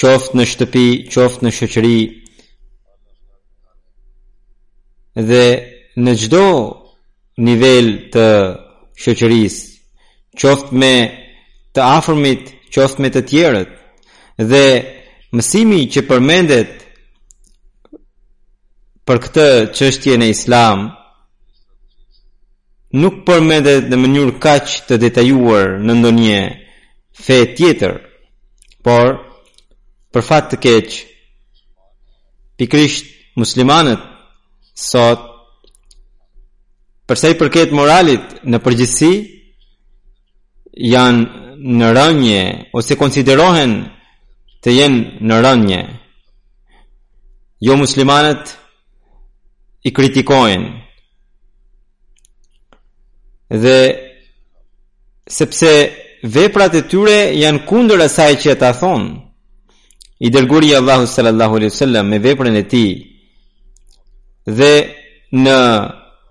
qoftë në shtëpi, qoftë në shoqëri, dhe në çdo nivel të shoqërisë, qoftë me të afërmit, qoftë me të tjerët, dhe mësimi që përmendet për këtë çështje në islam, nuk përmendet në mënyrë kaq të detajuar në ndonjë fe tjetër. Por, për fat të keq, pikërisht muslimanët sot, përsa i përket moralit në përgjithësi, janë në rënie, ose konsiderohen të jenë në rënie. Jomuslimanët i kritikojnë, Dhe sepse veprat e tyre janë kundër asaj që ata thonë. I dërguari i Allahut sallallahu alaihi wasallam me veprën e tij dhe në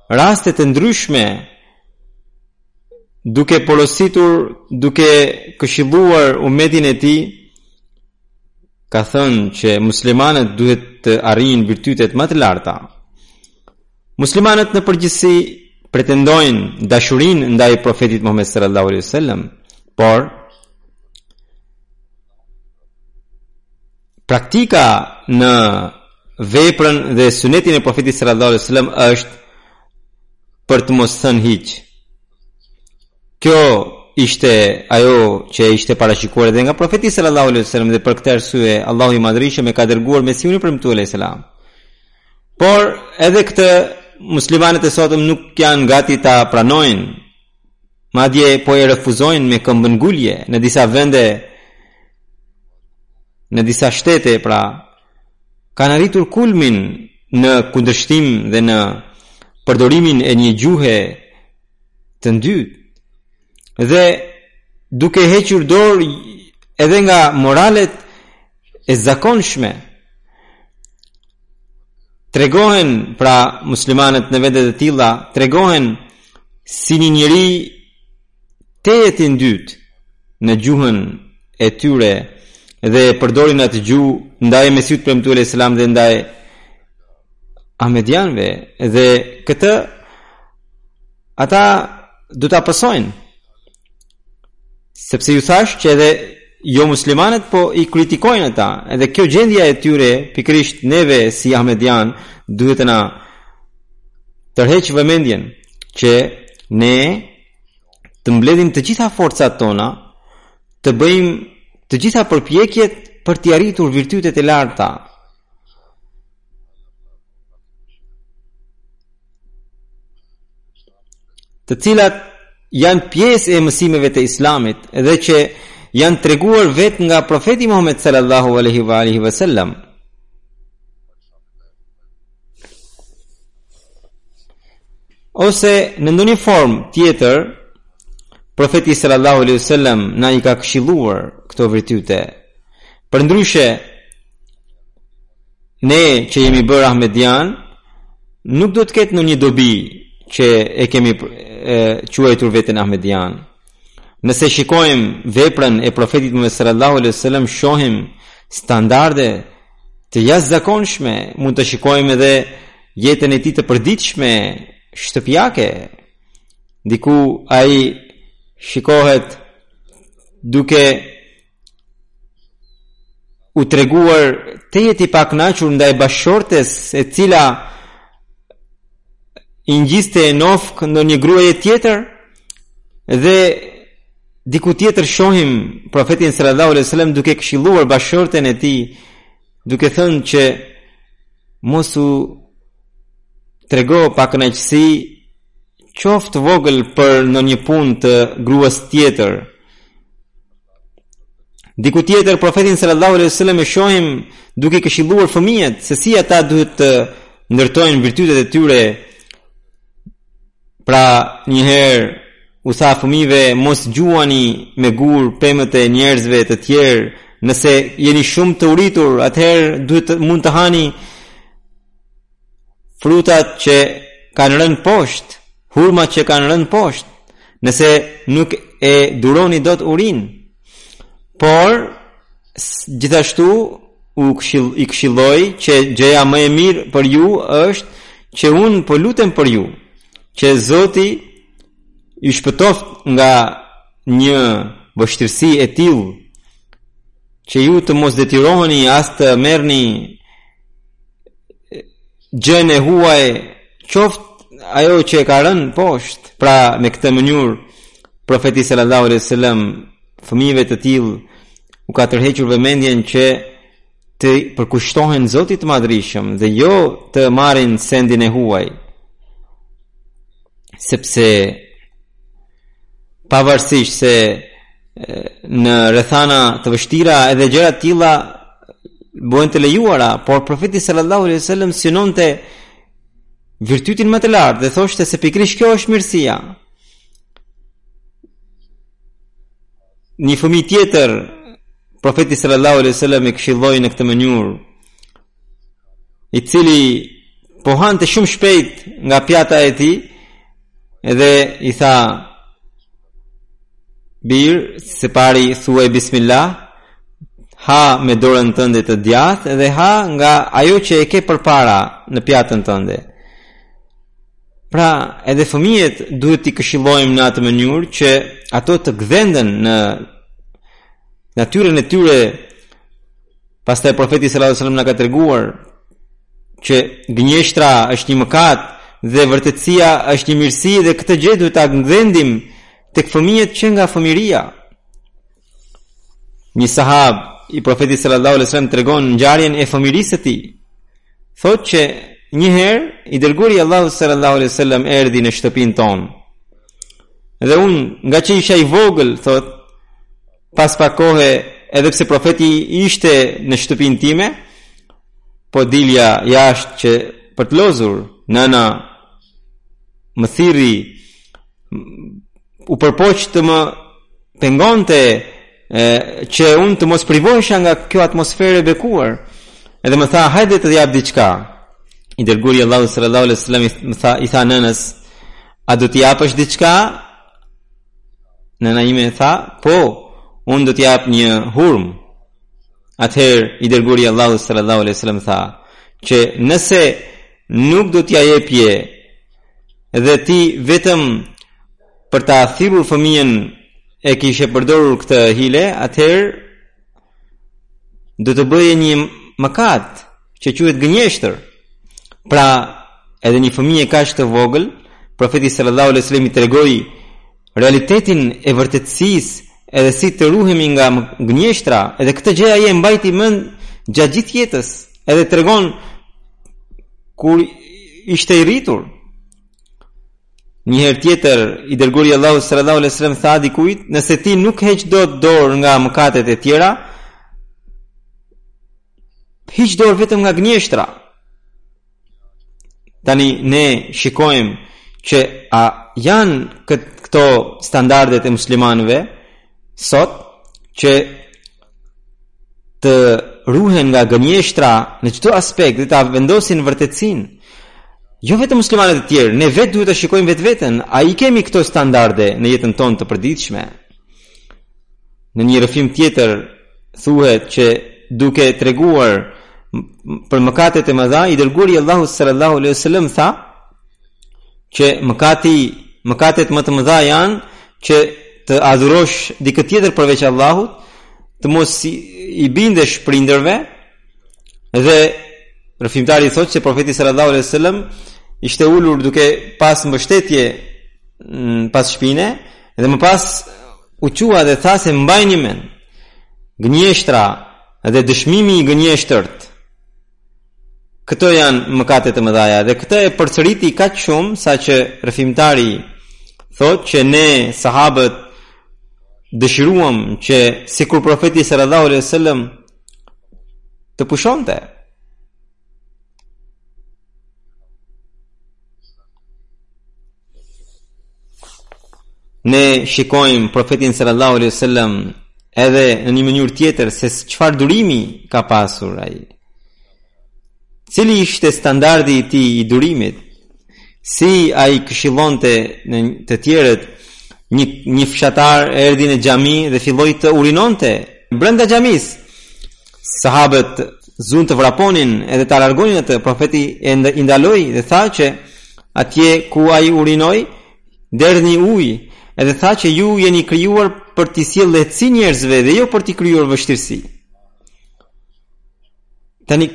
raste të ndryshme duke porositur, duke këshilluar umetin e tij ka thënë që muslimanët duhet të arrijnë virtytet më të larta. Muslimanët në përgjithësi pretendojnë dashurinë ndaj profetit Muhammed sallallahu alaihi wasallam, por praktika në veprën dhe sunetin e profetit sallallahu alaihi wasallam është për të mos thënë hiç. Kjo ishte ajo që ishte parashikuar edhe nga profeti sallallahu alaihi wasallam dhe për këtë arsye Allahu i madhërishëm e ka dërguar Mesihun e premtuar alaihi salam. Por edhe këtë muslimanët e sotëm nuk janë gati ta pranojnë. Madje po e refuzojnë me këmbëngulje në disa vende në disa shtete, pra kanë arritur kulmin në kundërshtim dhe në përdorimin e një gjuhe të ndytë. Dhe duke hequr dorë edhe nga moralet e zakonshme tregohen pra muslimanët në vende të tilla tregohen si një njeri të jetë i ndytë në gjuhën e tyre dhe përdorin atë gjuhë ndaj Mesihut të premtuar alayhis salam dhe ndaj Ahmedianëve dhe këtë ata do ta pasojnë Sepse ju thashë që edhe jomuslimanët po i kritikojnë ata, edhe kjo gjendja e tyre pikërisht neve si ahmedianë duhet të na tërheqë vëmendjen që ne të mbledhim të gjitha forcat tona, të bëjmë të gjitha përpjekjet për të arritur virtytet e larta, të cilat janë pjesë e mësimeve të islamit dhe që janë treguar vetë nga profeti Muhammed sallallahu alaihi wa alihi wasallam. Ose në ndonjë formë tjetër profeti sallallahu alaihi wasallam na i ka këshilluar këto virtyte. Përndryshe Ne që jemi bërë ahmedianë, nuk do të ketë ndonjë dobi që e kemi quajtur veten ahmedianë. Nëse shikojmë veprën e profetit Muhammed sallallahu alaihi wasallam, shohim standarde të jashtëzakonshme, mund të shikojmë edhe jetën e tij të përditshme shtëpiake. Diku ai shikohet duke u treguar tejet i pakënaqur ndaj bashkëshortes e cila i ngjiste nofkë ndonjë gruaje tjetër dhe diku tjetër shohim profetin sallallahu alaihi wasallam duke këshilluar bashkëshorten e tij duke thënë që mos u trego pakënaqësi qoftë të vogël për ndonjë punë të gruas tjetër. Diku tjetër, profetin sallallahu alaihi sallam e shohim duke këshilluar fëmijët se si ata duhet të ndërtojnë virtytet e tyre. Pra njëherë u tha fëmijëve mos gjuani me gurë pemët e njerëzve të tjerë, nëse jeni shumë të uritur, atëherë duhet mund të hani frutat që kanë rënë poshtë, hurmat që kanë rënë poshtë, nëse nuk e duroni dot urinë. Por gjithashtu u këshill i këshilloi që gjëja më e mirë për ju është që unë po lutem për ju, që Zoti ju shpëtoftë nga një vështirësi e tillë që ju të mos detyroheni as të merrni gjënë e huaj qoftë ajo që e ka rënë poshtë pra me këtë mënyrë profeti sallallahu alaihi wasallam fëmijëve të tillë u ka tërhequr vëmendjen që të përkushtohen Zotit të Madhërishëm dhe jo të marrin sendin e huaj sepse Pavarësisht se në rrethana të vështira edhe gjëra të tilla bëhen të lejuara, por profeti sallallahu alaihi wasallam synonte virtytin më të lartë dhe thoshte se pikërisht kjo është mirësia. Një fëmijë tjetër profeti sallallahu alaihi wasallam e këshilloi në këtë mënyrë i cili po hante shumë shpejt nga pjata e tij edhe i tha bir se pari thuaj bismillah ha me dorën tënde të djathtë dhe ha nga ajo që e ke përpara në pjatën tënde pra edhe fëmijët duhet t'i këshillojmë në atë mënyrë që ato të gdhenden në natyrën e tyre Pastaj profeti sallallahu alajhi wasallam na ka treguar që gënjeshtra është një mëkat dhe vërtetësia është një mirësi dhe këtë gjë duhet ta gdhendim tek fëmijët që nga fëmiria. Një sahab i profetit sallallahu alajhi wasallam tregon ngjarjen e fëmirisë së tij. Thotë që një herë i dërguari i Allahut sallallahu alajhi wasallam erdhi në shtëpinë tonë. Dhe unë ngaqë isha i vogël, thotë, Pas pak kohe, edhe pse profeti ishte në shtëpinë time, po dilja jashtë që për të lozur, nëna më thirri, u përpoq të më pengonte, që unë të mos privohesha nga kjo atmosferë e bekuar. Edhe më tha, hajde të jap diçka. I dërguari i Allahut sallallahu alaihi wasallam i tha i tha nënës, a do t'i japësh diçka? Nëna ime tha, po, unë do t'i jap një hurmë. Atëherë, i dërguari i Allahut sallallahu alaihi wasallam tha, që nëse nuk do t'ia jepje dhe ti vetëm për ta thirrur fëmijën e kishe përdorur këtë hile, atëherë do të bëje një mëkat që quhet gënjeshtër. Pra, edhe një fëmijë kaq të vogël, profeti sallallahu alejhi wasallam i tregoi realitetin e vërtetësisë edhe si të ruhemi nga gënjeshtra, edhe këtë gjë ai e mbajti mend gjatë gjithë jetës, edhe tregon kur ishte i rritur. Një herë tjetër, i dërguari i Allahut sallallahu alaihi wasallam tha dikujt, nëse ti nuk heq dot dorë nga mëkatet e tjera, hiq dorë vetëm nga gënjeshtra. Tani ne shikojmë që a janë këto standardet e muslimanëve sot që të ruhen nga gënjeshtra në çdo aspekt dhe ta vendosin vërtetësinë. Jo vetëm muslimanët e tjerë, ne vetë duhet ta shikojmë vetveten, a i kemi këto standarde në jetën tonë të përditshme. Në një rrëfim tjetër thuhet që duke treguar për mëkatet e mëdha i dërguari Allahu sallallahu alaihi wasallam tha Që mëkati, mëkatet më të mëdha janë që të adhurosh dikë tjetër përveç Allahut, të mos i bindesh prindërve dhe rrëfimtari thotë se profeti sallallahu alaihi wasallam ishte ulur duke pas mbështetje pas shpine dhe më pas u çua dhe tha se mbani mend gënjeshtra dhe dëshmimi i gënjeshtërt Këto janë mëkate të mëdha dhe këtë e përsëriti kaq shumë saqë rrëfimtari thotë që ne sahabët dëshiruam që sikur profeti sallallahu alaihi wasallam të pushonte. Ne shikojmë profetin sallallahu alaihi wasallam edhe në një mënyrë tjetër se çfarë durimi ka pasur ai. Cili ishte standardi i tij i durimit? Si ai këshillonte të tjerët një një fshatar erdhi në xhami dhe filloi të urinonte brenda xhamisë. Sahabët zunë të vraponin edhe ta largonin atë profeti i ndaloi dhe tha që atje ku ai urinoi derdhni ujë edhe tha që ju jeni krijuar për t'i sjellë lehtësi njerëzve dhe jo për t'i krijuar vështirësi tani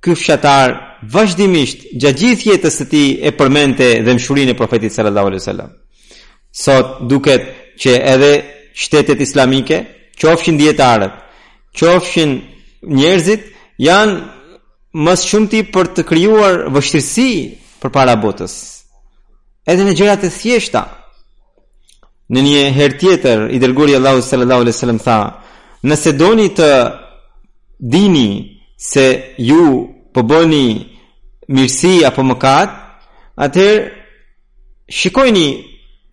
ky fshatar vazhdimisht gjatë gjithë jetës së tij e përmendte dhembshurinë e profetit sallallahu alaihi wasallam Sot duket që edhe shtetet islamike, qofshin dijetarët, qofshin njerëzit, janë më së shumti për të krijuar vështirësi përpara botës. Edhe në gjërat e thjeshta. Në një herë tjetër i dërguari Allahu sallallahu alaihi wasallam tha, nëse doni të dini se ju po bëni mirësi apo mëkat, atëherë Shikoni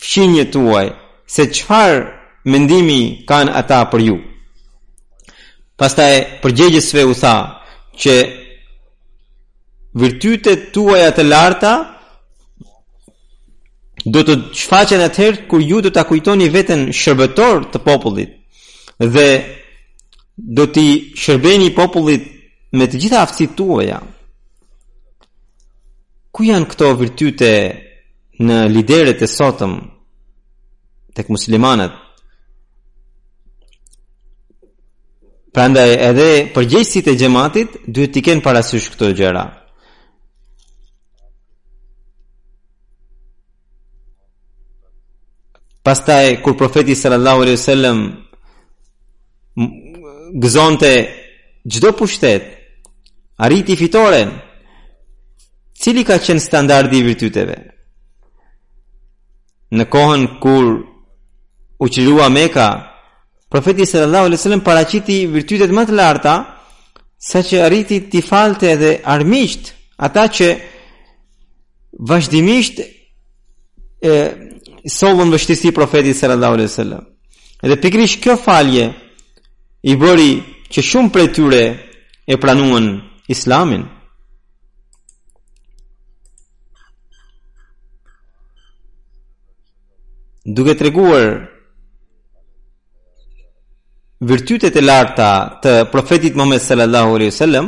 fqinjët tuaj se çfarë mendimi kanë ata për ju. Pastaj përgjegjësve u tha që virtytet tuaja të larta do të shfaqen atëherë kur ju do ta kujtoni veten shërbëtor të popullit dhe do t'i shërbeni popullit me të gjitha aftësitë tuaja. Ku janë këto virtyte në liderët e sotëm tek muslimanët? Prandaj edhe përgjegjësit e xhamatit duhet t'i kenë parasysh këto gjëra. Pastaj kur profeti sallallahu alaihi wasallam gëzonte çdo pushtet, arriti fitoren. Cili ka qenë standardi i virtyteve? Në kohën kur u çlirua Mekka, profeti sallallahu alaihi wasallam paraqiti virtytet më të larta, saqë arriti t'i falte edhe armiqt, ata që vazhdimisht i sollën vështirësi profetit sallallahu alaihi wasallam. Edhe pikërisht kjo falje i bëri që shumë prej tyre e pranuan Islamin. Duke treguar virtytet e larta të profetit Muhammed sallallahu alaihi wasallam,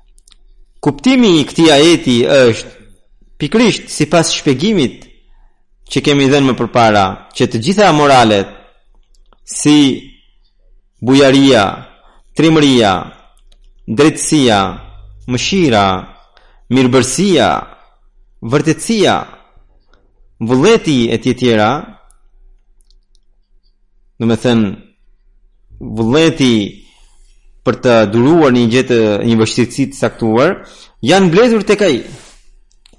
Kuptimi i këtij ajeti është pikërisht sipas shpjegimit që kemi dhënë më përpara, që të gjitha moralet si bujaria, trimëria, drejtësia, mëshira, mirëbërësia, vërtetësia, vullneti e tjetjera, domethënë vullneti për të duruar një gjë të një vështirësi të caktuar janë mbledhur tek ai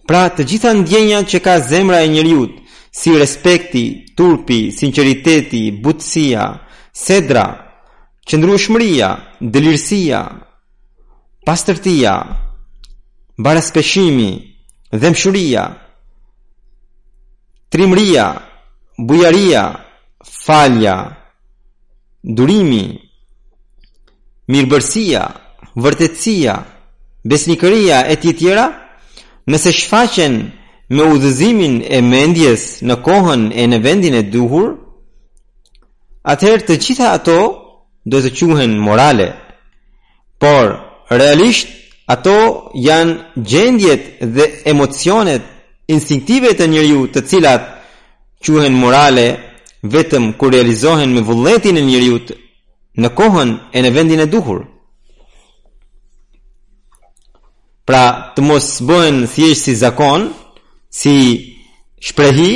pra të gjitha ndjenjat që ka zemra e njeriut si respekti turpi sinqeriteti butësia sedra qëndrueshmëria dëlirësia Pastërtia, baraspeshimi, dhembshuria, trimria, bujaria, falja, durimi, mirëbërësia, vërtetësia, besnikëria e të tjera, nëse shfaqen me udhëzimin e mendjes në kohën e në vendin e duhur, atëherë të gjitha ato do të quhen morale, por realisht ato janë gjendjet dhe emocionet instinktive të njeriut të cilat quhen morale vetëm kur realizohen me vullnetin e njeriut në kohën e në vendin e duhur. Pra të mos bëhen thjesht si zakon, si shprehi,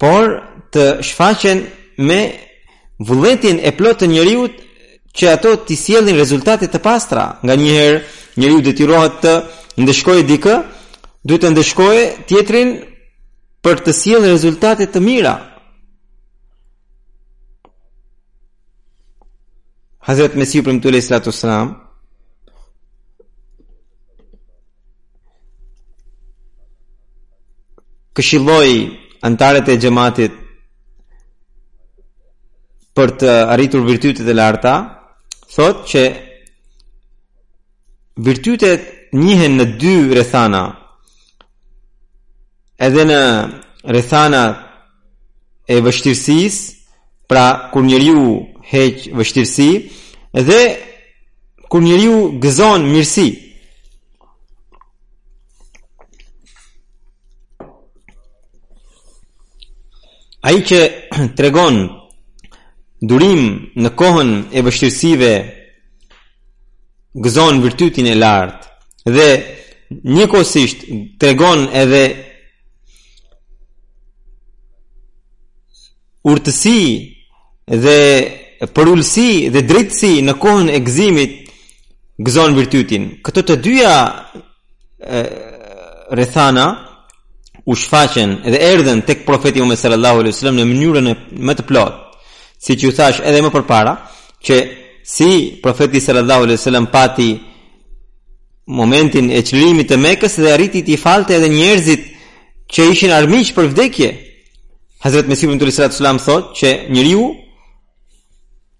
por të shfaqen me vullnetin e plotë të njeriut që ato të sjellin rezultate të pastra. Nganjëherë njeriu detyrohet të ndëshkojë dikë, duhet të ndëshkojë tjetrin për të sjellë rezultate të mira. Hazret Mesihu i Premtuar alejhi salatu wasallam këshilloi anëtarët e xhamatit për të arritur virtytet e larta, thotë që virtytet njihen në dy rrethana. Edhe në rrethana e vështirësisë, pra kur njeriu heq vështirësi dhe kur njeriu gëzon mirësi. Ai që tregon durim në kohën e vështirësive gëzon virtytin e lartë dhe njëkohësisht tregon edhe urtësi dhe përulësi dhe drejtësi në kohën e gëzimit gëzon virtytin. Këto të dyja e, rethana u shfaqen dhe erdhën tek profeti Muhammed sallallahu alaihi wasallam në mënyrën më të plotë, siç ju thashë edhe më përpara, Që si profeti sallallahu alaihi wasallam pati momentin e çlirimit të Mekës dhe arriti t'i falte edhe njerëzit që ishin armiq për vdekje. Hazret Mesihu i Premtuar alejhi salatu wasallam thotë që njeriu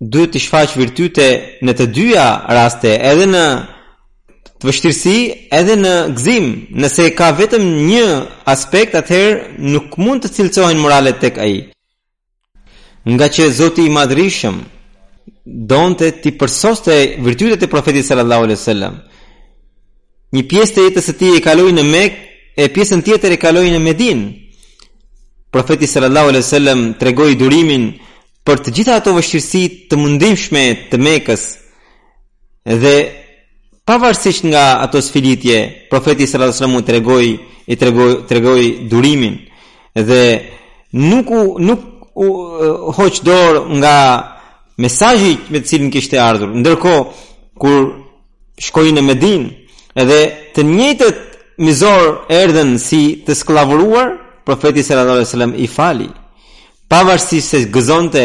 duhet të shfaqë virtyte në të dyja raste, edhe në të vështirësi, edhe në gëzim. Nëse ka vetëm një aspekt, atëherë nuk mund të cilësohen moralet tek ai. Ngaqë Zoti i Madhërishëm donte t'i përsoste virtytet e Profetit sallallahu alaihi wasallam. Një pjesë të jetës së tij e kaloi në Mekë e pjesën tjetër e kaloi në Medinë. Profeti sallallahu alaihi wasallam tregoi durimin për të gjitha ato vështirësi të mundimshme të Mekës, Dhe pavarësisht nga ato sfilitje, profeti sallallahu alajhi wasallam u tregoi tregoi durimin dhe nuk u nuk u hoqi dorë nga mesazhi me të cilin kishte ardhur. Ndërkohë kur shkoi në Medinë, edhe të njëjtët mizorë erdhën si të skllavëruar, profeti sallallahu alajhi wasallam i fali. Pavarësisht se gëzonte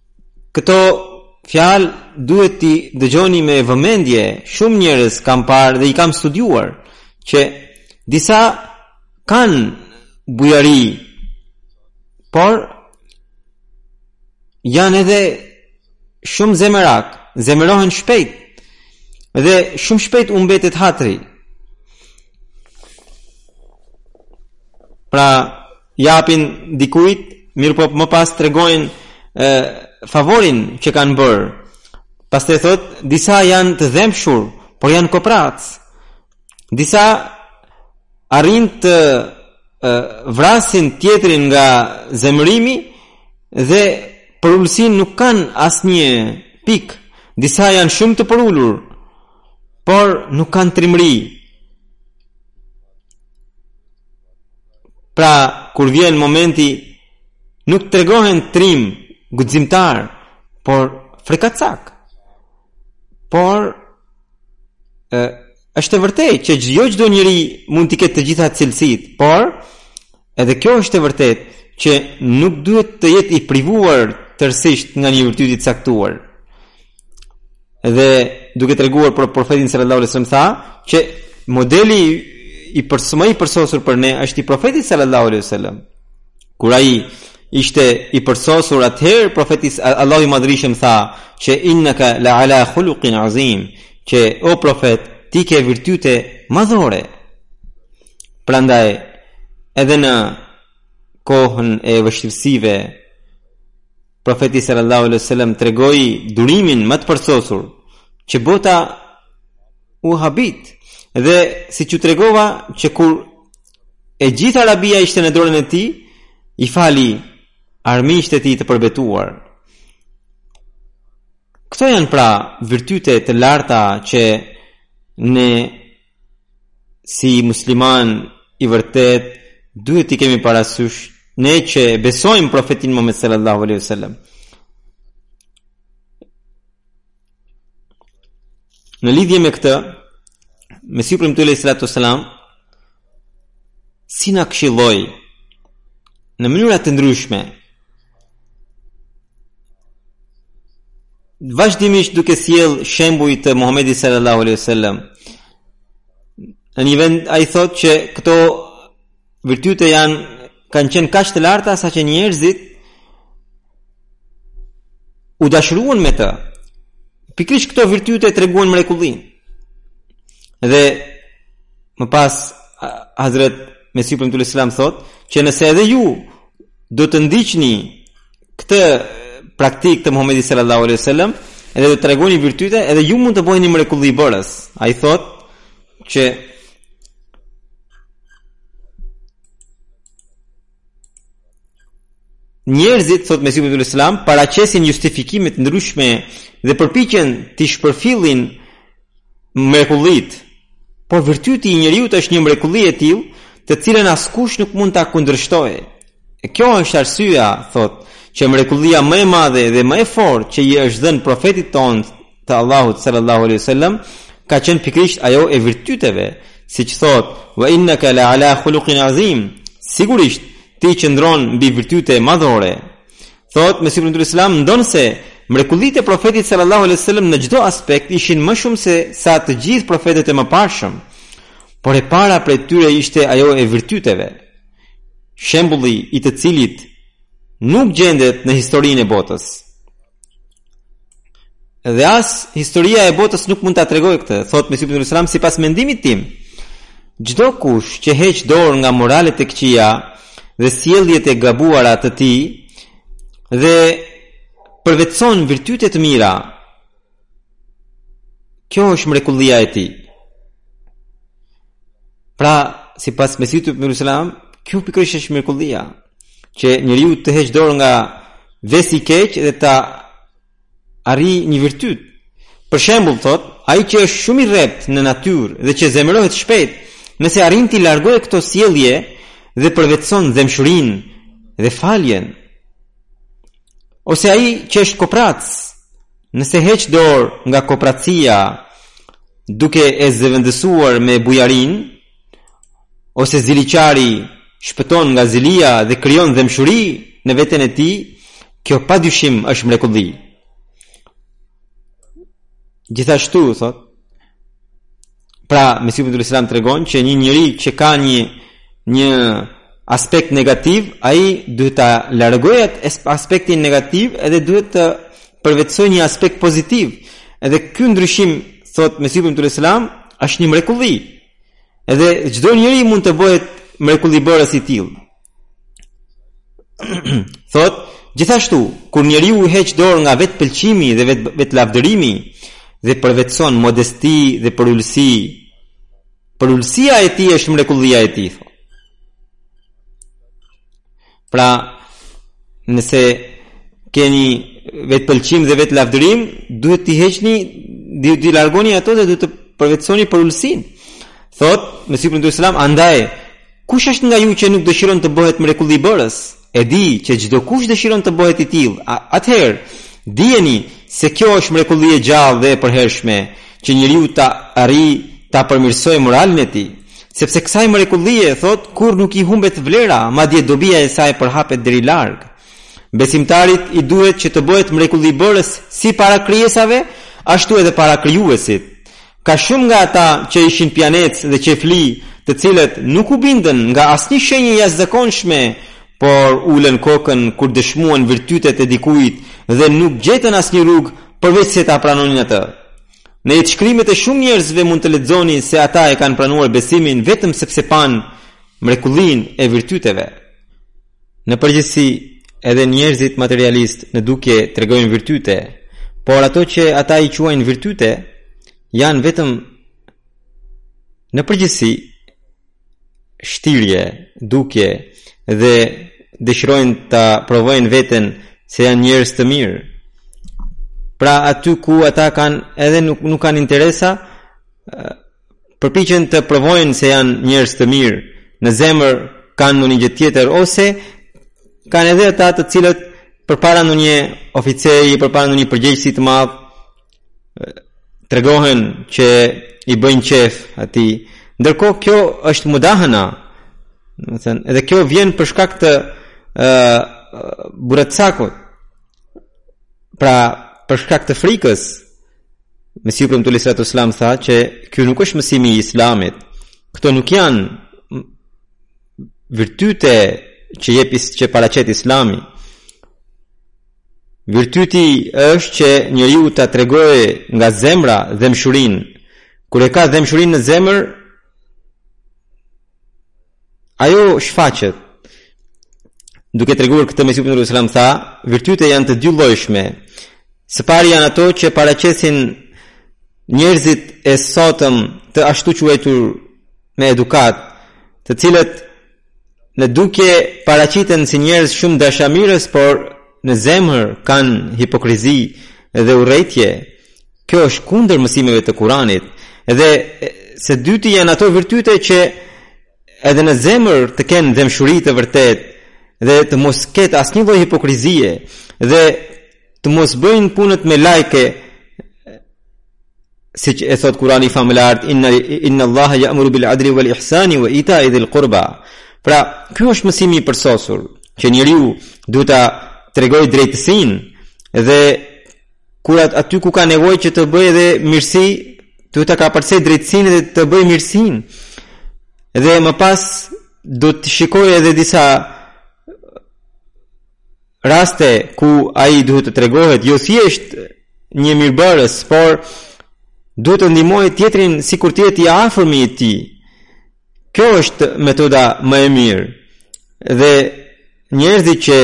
Këto fjalë duhet t'i dëgjoni me vëmendje, shumë njerëz kam parë dhe i kam studiuar që disa kanë bujari, por janë edhe shumë zemerak, zemerohen shpejt dhe shumë shpejt u mbetet hatri. Pra, japin dikujt, mirëpo më pas tregojnë e, favorin që kanë bërë. Pastaj thotë, disa janë të dhembshur, por janë koprac. Disa arrin të e, vrasin tjetrin nga zemërimi dhe përulësinë nuk kanë asnjë pikë. Disa janë shumë të përulur, por nuk kanë trimëri. Pra, kur vjen momenti, nuk tregohen trim guximtar, por frekacak. Por ë është e vërtetë që jo çdo njeri mund t'i ketë të gjitha cilësitë, por edhe kjo është e vërtetë që nuk duhet të jetë i privuar tërësisht nga një virtyt i caktuar. Dhe duke treguar për profetin sallallahu alajhi wasallam tha që modeli i përs më i përsosur për ne është i profetit sallallahu alajhi wasallam. Kur ai ishte i përsosur atëherë profeti Allahu i madhërishëm tha që innaka la ala khuluqin azim, që o profet ti ke virtyte madhore. Prandaj edhe në kohën e vështirësive Profeti sallallahu alaihi wasallam tregoi durimin më të përsosur që bota u habit dhe siç u tregova që kur e gjithë Arabia ishte në dorën e tij, i fali armiqtë e tij të përbetuar. Këto janë pra virtyte të larta që ne si musliman i vërtet duhet t'i kemi parasysh ne që besojmë profetin Muhammed sallallahu alaihi wasallam në lidhje me këtë Mesihu i Premtuar alejhi salatu wasallam si na këshilloi në mënyra të ndryshme vazhdimisht duke sjell shembuj të Muhamedit sallallahu alaihi wasallam. Në një vend ai thotë që këto virtyte janë kanë qenë kaq të larta sa që njerëzit u dashuruan me të. Pikërisht këto virtyte treguan mrekullinë. Dhe më pas Hazrat Mesihu i Premtuar alaihi salam thotë që nëse edhe ju do të ndiqni këtë praktikë të Muhamedit sallallahu alaihi wasallam edhe do të tregoni virtyte edhe ju mund të bëheni mrekullibërës ai thotë që njerëzit thotë Mesihu i Premtuar alaihi salam paraqesin justifikime të ndryshme dhe përpiqen t'i shpërfillin mrekullitë, por virtyti i njeriut është një mrekulli e tillë, të cilën askush nuk mund ta kundërshtojë. E kjo është arsyeja, thotë, që mrekullia më e madhe dhe më e fortë që i është dhënë profetit tonë të Allahut sallallahu alaihi wasallam ka qenë pikërisht ajo e virtyteve, siç thotë, "Wa innaka la ala khuluqin azim." Sigurisht, ti qëndron mbi virtyte madhore. Thotë Mesihu i Premtuar alaihi salam ndonëse mrekullitë e profetit sallallahu alaihi wasallam në çdo aspekt ishin më shumë sesa të gjithë profetët e mëparshëm. Por e para prej tyre ishte ajo e virtyteve, shembulli i të cilit nuk gjendet në historinë e botës. Dhe as historia e botës nuk mund ta tregojë këtë, thotë Mesihu i Premtuar alaihi salam sipas mendimit tim. Çdokush që heq dorë nga moralet e këqija dhe sjelljet e gabuara të tij dhe përvetëson virtyte të mira, kjo është mrekullia e tij. Pra, sipas Mesihut të Premtuar alaihi salam, kjo pikërisht është mrekullia. që njeriu të heqë dorë nga vesi i keq dhe ta arrijë një virtyt. Për shembull thotë, ai që është shumë i rreptë në natyrë dhe që zemërohet shpejt, nëse arrin t'i largojë këto sjellje dhe përvetëson dhembshurinë dhe faljen. Ose ai që është koprac, nëse heq dorë nga kopracia duke e zëvendësuar me bujarinë, ose ziliqari shpëton nga zilia dhe krijon dhembshuri në veten e tij, kjo pa dyshim është mrekulli. Gjithashtu, thotë, pra, Mesihu i Premtuar alaihi salam tregon që një njeri që ka një, një aspekt negativ, ai duhet ta largojë atë aspektin negativ edhe duhet të përvetësojë një aspekt pozitiv. Edhe ky ndryshim thotë Mesihu i Premtuar alaihi salam është një mrekulli. Edhe çdo njeri mund të bëhet mrekullibërës i tillë. thotë gjithashtu kur njeriu heq dorë nga vetëpëlqimi dhe vetë vetëlavdërimi dhe përvetëson modesti dhe përulësi përulësia e tij është mrekullia e tij. Pra, nëse keni vetëpëlqim dhe vetëlavdërim, duhet t'i heqni, duhet t'i largoni ato dhe duhet të përvetësoni përulësinë. Thotë Mesihu i Premtuar alejhi selam, andaj, kush është nga ju që nuk dëshiron të bëhet mrekullibërës? E di që çdokush dëshiron të bëhet i tillë, atëherë, dijeni se kjo është mrekulli e gjallë dhe e përhershme, që njeriu të arrijë ta përmirësojë moralin e tij. Sepse kësaj mrekullie, thotë, kurrë nuk i humbet vlera, madje dobia e saj përhapet deri larg. Besimtarit i duhet që të bëhet mrekullibërës si para krijesave, ashtu edhe para Krijuesit. Ka shumë nga ata që ishin pijanecë dhe qejfli, të cilët nuk u bindën nga asnjë shenjë jashtëzakonshme, por ulën kokën kur dëshmuan virtytet e dikujt dhe nuk gjetën asnjë rrugë përveçse ta pranonin atë. Në jetëshkrimet e shumë njerëzve mund të lexoni se ata e kanë pranuar besimin vetëm sepse panë mrekullinë e virtyteve. Në përgjithësi, edhe njerëzit materialistë në dukje tregojnë virtyte, por ato që ata i quajnë virtyte janë vetëm në përgjithësi shtirje, dukje dhe dëshirojnë ta provojnë veten se janë njerëz të mirë. Pra aty ku ata kanë edhe nuk nuk kanë interesa, përpiqen të provojnë se janë njerëz të mirë. Në zemër kanë ndonjë gjë tjetër ose kanë edhe ata të cilët përpara ndonjë oficeri, përpara ndonjë përgjegjësi të madh, tregohen që i bëjnë qejf atij ndërkohë kjo është mudahana edhe kjo vjen për shkak të uh, buratësakot pra për shkak të frikës Mesihu i Premtuar alejhi salatu ue selam tha që kjo nuk është mësimi i islamit këto nuk janë virtyte që jep që paraqet islami Virtyti është që njeriu ta tregojë nga zemra dhembshurinë. Kur e ka dhembshurinë në zemër, ajo shfaqet. Duke treguar këtë Mesihu i Premtuar alejhi selam tha, virtytet janë të dyllojshme. Së pari janë ato që paraqesin njerëzit e sotëm të ashtuquajtur me edukatë, të cilët Në dukje paraqiten si njerëz shumë dashamirës, por në zemër kanë hipokrizi dhe urrejtje. Kjo është kundër mësimeve të Kuranit. Dhe së dyti janë ato virtyte që edhe në zemër të kenë dhembshuri të vërtetë dhe të mos ketë asnjë lloj hipokrizie dhe të mos bëjnë punët me lajke siç e thot kurani i famëlart inna, inna allaha ja'muru bil adli wal ihsani wa ita i dhil kurba pra ky është mësimi i përsosur që njeriu duhet ta tregoj drejtësin dhe kur aty ku ka nevoj që të bëj edhe mirësi duhet ta kapërcej drejtësin dhe të bëj mirësin dhe më pas do të shikoj edhe disa raste ku ai duhet të tregohet jo thjesht një mirëbërës, por duhet të ndihmojë tjetrin sikur të jetë i afërmi i tij. Kjo është metoda më e mirë. Dhe njerëzit që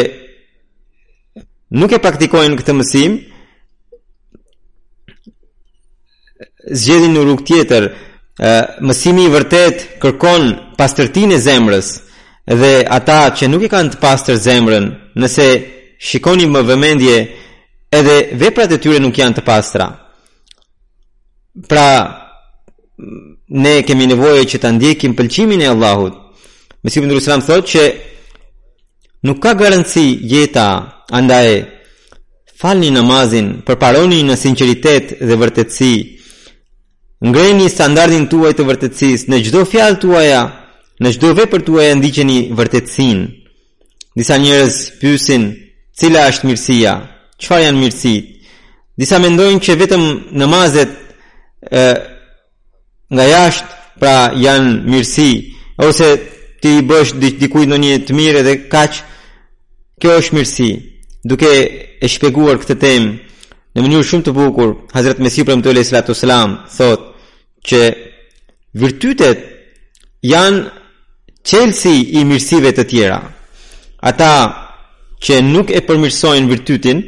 nuk e praktikojnë këtë mësim, zgjedhin një rrugë tjetër. Mësimi i vërtet kërkon pastërtinë e zemrës dhe ata që nuk e kanë të pastër zemrën, nëse shikoni me vëmendje, edhe veprat e tyre nuk janë të pastra. Pra, ne kemi nevojë që ta ndjekim pëlqimin e Allahut. Mesihu i Premtuar alejhi selam thotë që Nuk ka garanci jeta, andaj falni namazin, përparoni në sinqeritet dhe vërtetësi. Ngreni standardin tuaj të vërtetësisë në çdo fjalë tuaja, në çdo vepër tuaja ndiqeni vërtetësinë. Disa njerëz pyesin, cila është mirësia? Çfarë janë mirësitë? Disa mendojnë që vetëm namazet ë nga jashtë, pra janë mirësi, ose t'i bësh dikujt ndonjë të mirë edhe kaq, kjo është mirësi. Duke e shpjeguar këtë temë, në mënyrë shumë të bukur, Hazret Mesihu i Premtuar alejhi salatu ves selam, thot që virtytet janë çelësi i mirësive të tjera. Ata që nuk e përmirësojnë virtytin,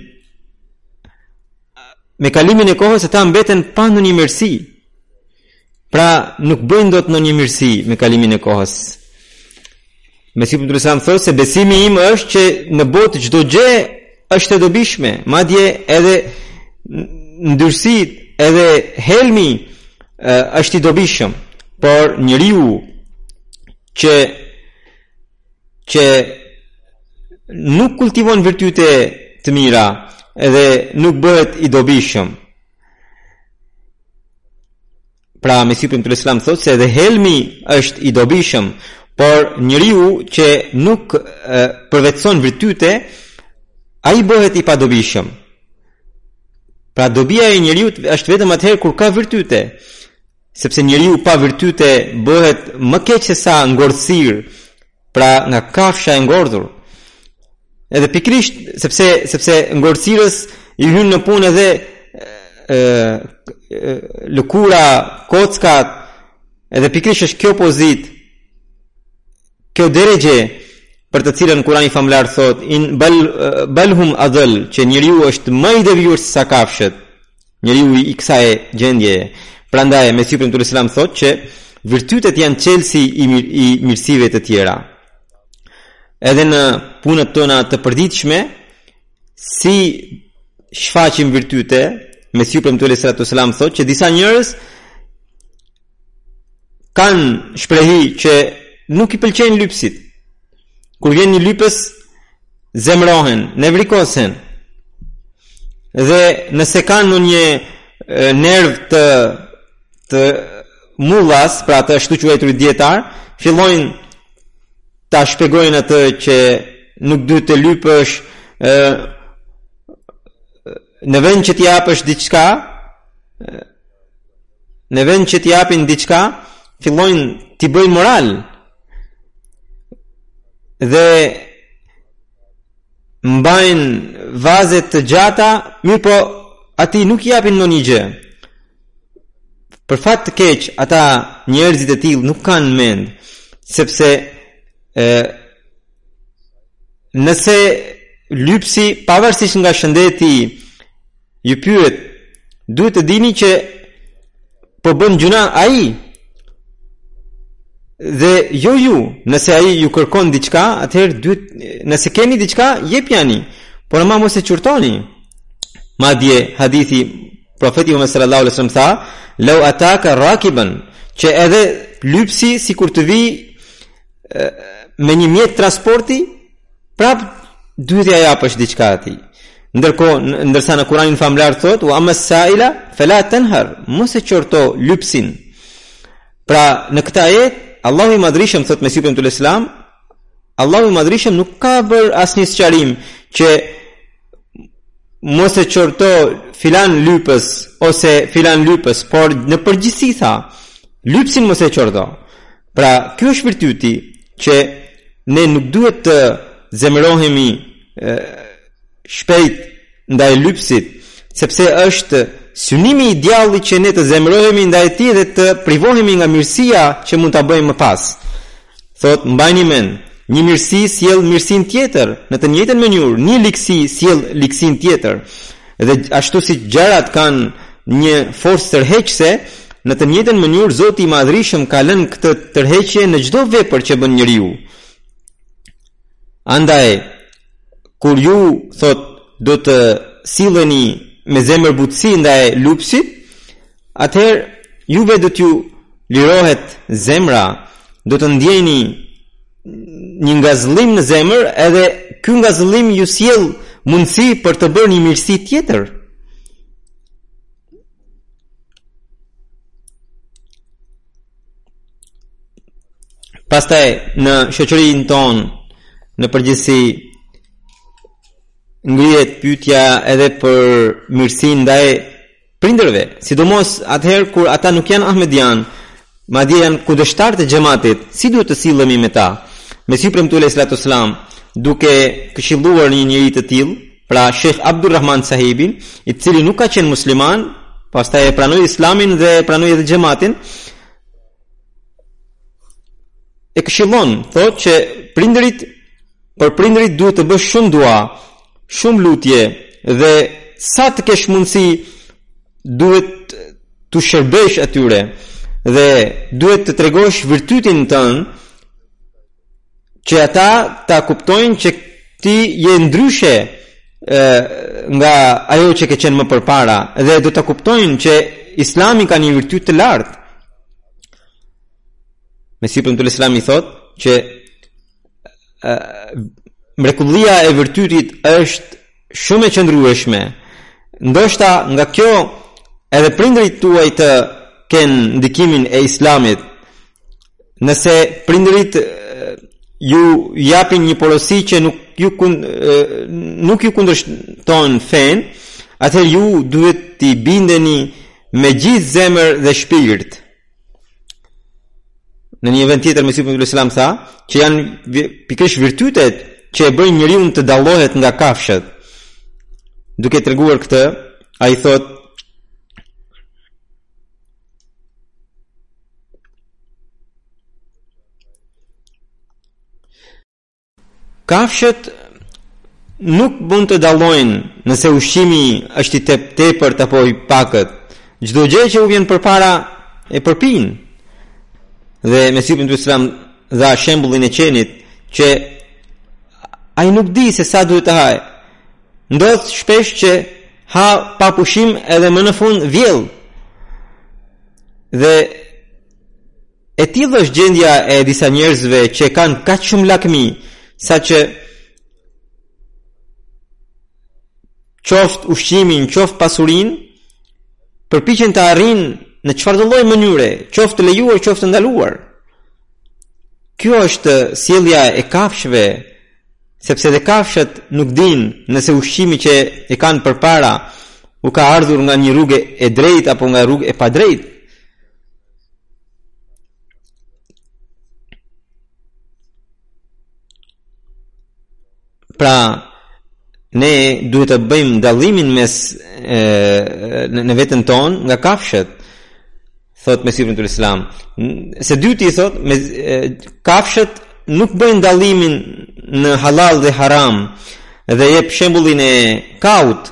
me kalimin e kohës ata mbeten pa ndonjë mirësi. Pra nuk bëjnë dot ndonjë mirësi me kalimin e kohës. Mesihu i Premtuar thotë se besimi im është që në botë çdo gjë është e dobishme, madje edhe ndyrësitë, edhe helmi është i dobishëm, por njeriu që që nuk kultivon virtyte të mira edhe nuk bëhet i dobishëm. Pra Mesihu i Premtuar alejhi selam thotë se edhe helmi është i dobishëm, por njeriu që nuk përvetëson virtyte, ai bëhet i padobishëm. Pra dobia e njeriut është vetëm atëherë kur ka virtyte. Sepse njeriu pa virtyte bëhet më keq sesa ngordhësirë, pra nga kafsha e ngordhur. Edhe pikrisht sepse sepse ngordhësirës i hyn në punë edhe ë lëkura, kockat, edhe pikrisht është kjo pozitë, kjo derexhe, për të cilën Kurani famëlartë thotë, in bal, balhum adhëll, që njeriu është më i devijuar sesa kafshët, njeriu i kësaj gjendje. Prandaj Mesihu i Premtuar alejhi selam thotë që virtytet janë çelësi i, mir i mirësive të tjera. Edhe në punët tona të përditshme, si shfaqim virtyte, Mesihu i Premtuar alejhi selam thotë që disa njerëz kanë shprehi që nuk i pëlqejnë lypësit. Kur vjen një lypës, zemrohen, nevrikosen. Dhe nëse kanë ndonjë nerv të të mullas, pra të ashtuquajturit dijetar, fillojnë ta shpjegojnë atë që nuk duhet të lypësh ë në vend që t'i japësh diçka në vend që t'i japin diçka, fillojnë t'i bëjnë moral. Dhe mbajnë vaze të gjata, mirëpo atij nuk i japin ndonjë gjë. Për fat të keq, ata njerëzit e tillë nuk kanë mend, sepse ë nëse lypsi pavarësisht nga shëndeti Ju lyp, duhet të dini që po bën gjynah ai. Dhe jo ju, nëse ai ju kërkon diçka, atëherë duhet nëse keni diçka, jepjani. Por ama mos e qortoni. Madje hadithi i profetit Muhammed sallallahu alaihi wasallam tha, "Law ataka rakiban", që edhe lypsi sikur të vijë me një mjet transporti, Prap duhet t'i japësh diçka atij. Ndërkohë, ndërsa në Kur'anin famëlartë thotë, "Wa amma sa'ila fala tanhar", mos e qorto lypsin. Pra, në këtë ajet, Allahu i Madhërishëm thotë Mesihu i Premtuar alejhi selam, Allahu i Madhërishëm nuk ka bërë asnjë sqarim që mos e qorto filan lypës ose filan lypës, por në përgjithësi tha, lypsin mos e qorto. Pra, kjo është virtyti që ne nuk duhet të zemërohemi shpejt ndaj lypsit, sepse është synimi i djallit që ne të zemërohemi ndaj tij dhe të privohemi nga mirësia që mund ta bëjmë më pas. Thotë, mbajni mend, një mirësi sjell mirësinë tjetër, në të njëjtën mënyrë, një ligësi sjell ligësinë tjetër. Dhe ashtu si gjërat kanë një forcë tërheqëse, në të njëjtën mënyrë Zoti i Madhërishëm ka lënë këtë tërheqje në çdo vepër që bën njeriu. Andaj, kur ju thotë do të silleni me zemërbutësi ndaj lypësit, Atëherë juve do t'ju lirohet zemra, do të ndjeni një ngazëllim në zemër, edhe ky ngazëllim ju sjell mundësi për të bërë një mirësi tjetër. Pastaj në shoqërinë tonë në përgjithësi ngrihet pyetja edhe për mirësinë ndaj Prindërve, sidomos atëherë kur ata nuk janë ahmedianë, madje janë kundërshtarë të xhematit, si duhet të sillemi me ta? Mesihu i Premtuar alejhi salatu selam, duke këshilluar një njeri të tillë, pra Shejh Abdurrahman Sahibin, i cili nuk ka qenë musliman, pastaj e pranoi Islamin dhe e pranoi edhe xhematin, e këshillon, thotë që prindërit për prindërit duhet të bësh shumë dua, Shumë lutje dhe sa të kesh mundësi duhet t'u shërbesh atyre dhe duhet të tregosh virtytin tënd që ata ta kuptojnë që ti je ndryshe e, nga ajo që ke qenë më përpara dhe do ta kuptojnë që Islami ka një virtyt të lartë. Mesihu i Premtuar alejhi selam thotë që mrekullia e virtytit është shumë e qëndrueshme. Ndoshta nga kjo edhe prindërit tuaj të kenë ndikimin e islamit. Nëse prindërit ju japin një porosi që nuk ju kun, nuk ju kundërshton fenë, atëherë ju duhet t'i bindeni me gjithë zemër dhe shpirt. Në një vend tjetër Mesihu i Premtuar alejhi selam tha, që janë pikërisht virtytet që e bëjnë njeriun të dallohet nga kafshët. Duke treguar këtë, ai thotë Kafshët nuk mund të dallojnë nëse ushqimi është i tepërt apo i pakët. Çdo gjë që u vjen përpara e përpijnë. Dhe Mesihu i Premtuar alejhi selam dha shembullin e qenit që ai nuk di se sa duhet të hajë. Ndodh shpesh që ha pa pushim edhe më në fund vjell. Dhe E tillë është gjendja e disa njerëzve që e kanë kaq shumë lakmi, saqë qoftë ushqimin, qoftë pasurinë, përpiqen ta arrijnë në çfarëdo lloj mënyre, qoftë të lejuar, qoftë të ndaluar. Kjo është sjellja e kafshëve, sepse dhe kafshët nuk dinë nëse ushqimi që e kanë përpara u ka ardhur nga një rrugë e drejtë apo nga rrugë e padrejtë. Pra, ne duhet të bëjmë dallimin mes e, në, në veten tonë nga kafshët. Thotë Mesihu i Premtuar alejhi selam. Së dyti thotë, e, kafshët nuk bëjnë dallimin në halal dhe haram dhe jep shembullin e kaut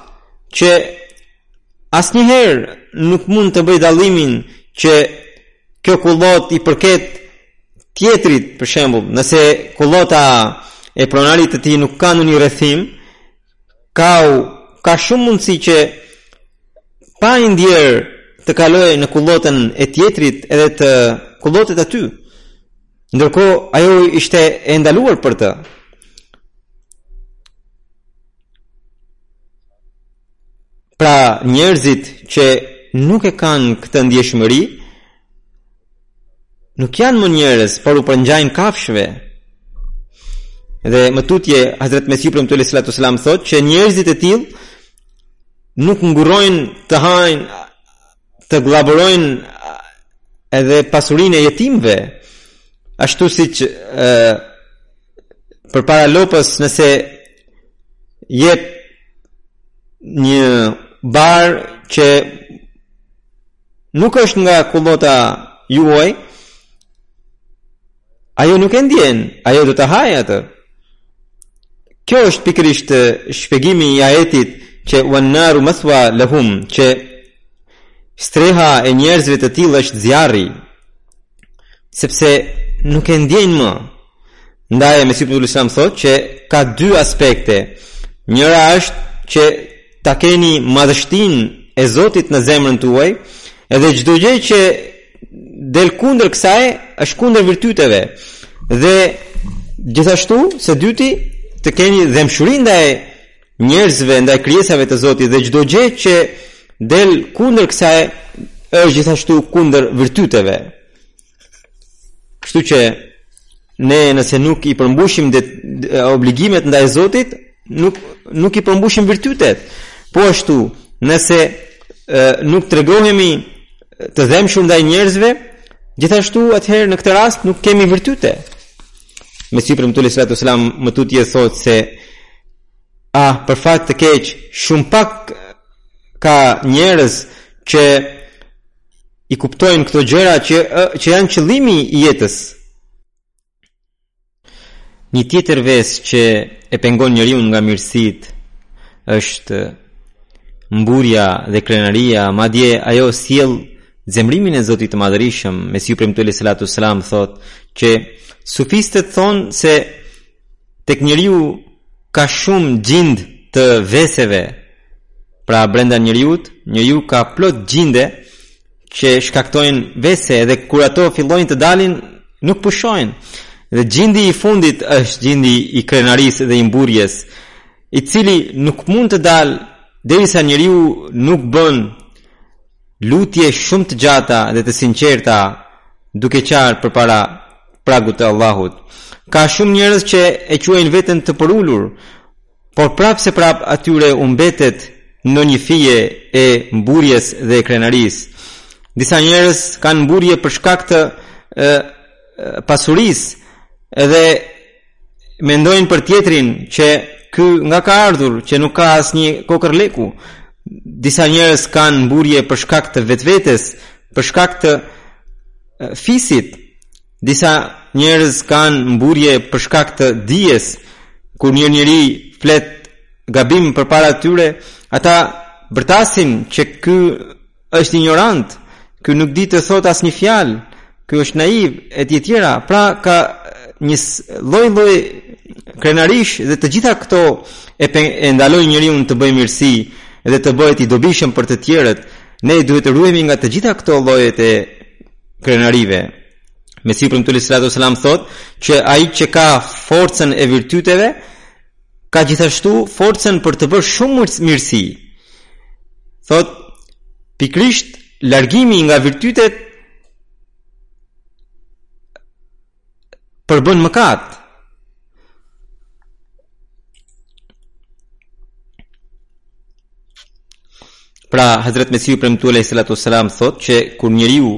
që Asnjëherë nuk mund të bëjë dallimin që kjo kullotë i përket tjetrit, për shembull, nëse kullota e pronarit të tij nuk ka ndonjë rrethim, kau ka shumë mundësi që pa e ndjerë të kalojë në kullotën e tjetrit edhe të kullotet aty. Ndërkohë, ajo ishte e ndaluar për të. Pra, njerëzit që nuk e kanë këtë ndjeshmëri, nuk janë më njerëz, por u përngjajnë kafshëve. Dhe më tutje Hazrat Mesihu i Premtuar alejhi salatu ue selam thotë që njerëzit e tillë nuk ngurrojnë të hajnë të gllabërojnë edhe pasurinë e jetimëve ashtu siç ë përpara lopës nëse jep një bar që nuk është nga kullota juaj Ajo nuk e ndjen, ajo do ta hajë atë. Kjo është pikërisht shpjegimi i ajetit që wan-naru mathwa lahum që streha e njerëzve të tillë është zjarri sepse nuk e ndjejnë më. Ndaj Mesihu i Premtuar alejhi selam thotë që ka dy aspekte. Njëra është që ta keni madhështinë e Zotit në zemrën tuaj, edhe çdo gjë që del kundër kësaj është kundër virtyteve dhe gjithashtu së dyti të keni dhembshuri ndaj njerëzve ndaj krijesave të Zotit dhe çdo gjë që del kundër kësaj është gjithashtu kundër virtyteve kështu që Ne nëse nuk i përmbushim det, obligimet ndaj Zotit, nuk nuk i përmbushim virtytet. Po ashtu, nëse e, nuk tregohemi të dhemshur ndaj njerëzve, gjithashtu atëherë në këtë rast nuk kemi virtyte. Mesihu i Premtuar alejhi salatu uesselam më tutje thotë se a për fat të keq shumë pak ka njerëz që i kuptojnë këto gjëra që që janë qëllimi i jetës. Një tjetër ves që e pengon njeriun nga mirësitë është mburrja dhe krenaria, madje ajo sjell zemërimin e Zotit të Madhërishëm, Mesihu i Premtuar alejhi salatu uesselam thotë që sufistët thonë se Tek njeriu ka shumë xhind të veseve, pra brenda njeriut, njeriu ka plot xhinde që shkaktojnë vese dhe kur ato fillojnë të dalin, nuk pushojnë. Dhe xhindi i fundit është xhindi i krenarisë dhe i mburrjes, i cili nuk mund të dalë derisa njeriu nuk bën Lutje shumë të gjata dhe të sinqerta duke qarë përpara pragut të Allahut. Ka shumë njerëz që e quajnë veten të përulur, por prapëseprapë atyre u mbetet ndonjë fije e mburrjes dhe e krenarisë. Disa njerëz kanë mburrje për shkak të e, pasurisë dhe mendojnë për tjetrin që ky nga ka ardhur që nuk ka asnjë kokërr leku disa njerëz kanë mburrje për shkak të vetvetes për shkak të fisit disa njerëz kanë mburrje për shkak të dijes kur një njeri flet gabim përpara tyre ata bërtasin që ky Është injorant, ky nuk di të thotë asnjë fjalë, ky është naiv e të tjera, pra ka një lloj lloj krenarish dhe të gjitha këto e, e ndalojnë njeriun të bëjë mirësi dhe të bëhet i dobishëm për të tjerët. Ne duhet të ruhemi nga të gjitha këto llojet e krenarive. Mesihu i Premtuar alejhi salatu uesselam thotë që ai që ka forcën e virtyteve, ka gjithashtu forcën për të bërë shumë mirësi. Thotë, pikërisht largimi nga virtytet përbën mëkat. Pra, Hazret Mesihu i Premtuar alejhi salatu uesselam thotë që kur njeriu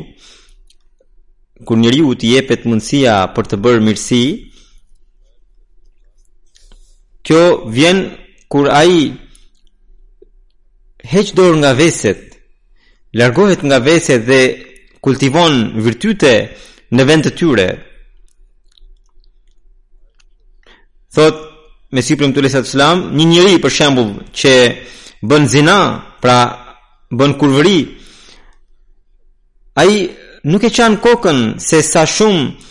kur njeriu t'i jepet mundësia për të bërë mirësi, kjo vjen kur ai heq dorë nga veset, largohet nga veset dhe kultivon virtyte në vend të tyre. Thotë Mesihu i Premtuar alejhi salatu ueselam, një njeri për shembull që bën zina, pra bën kurvëri, Ai nuk e çan kokën se sa shumë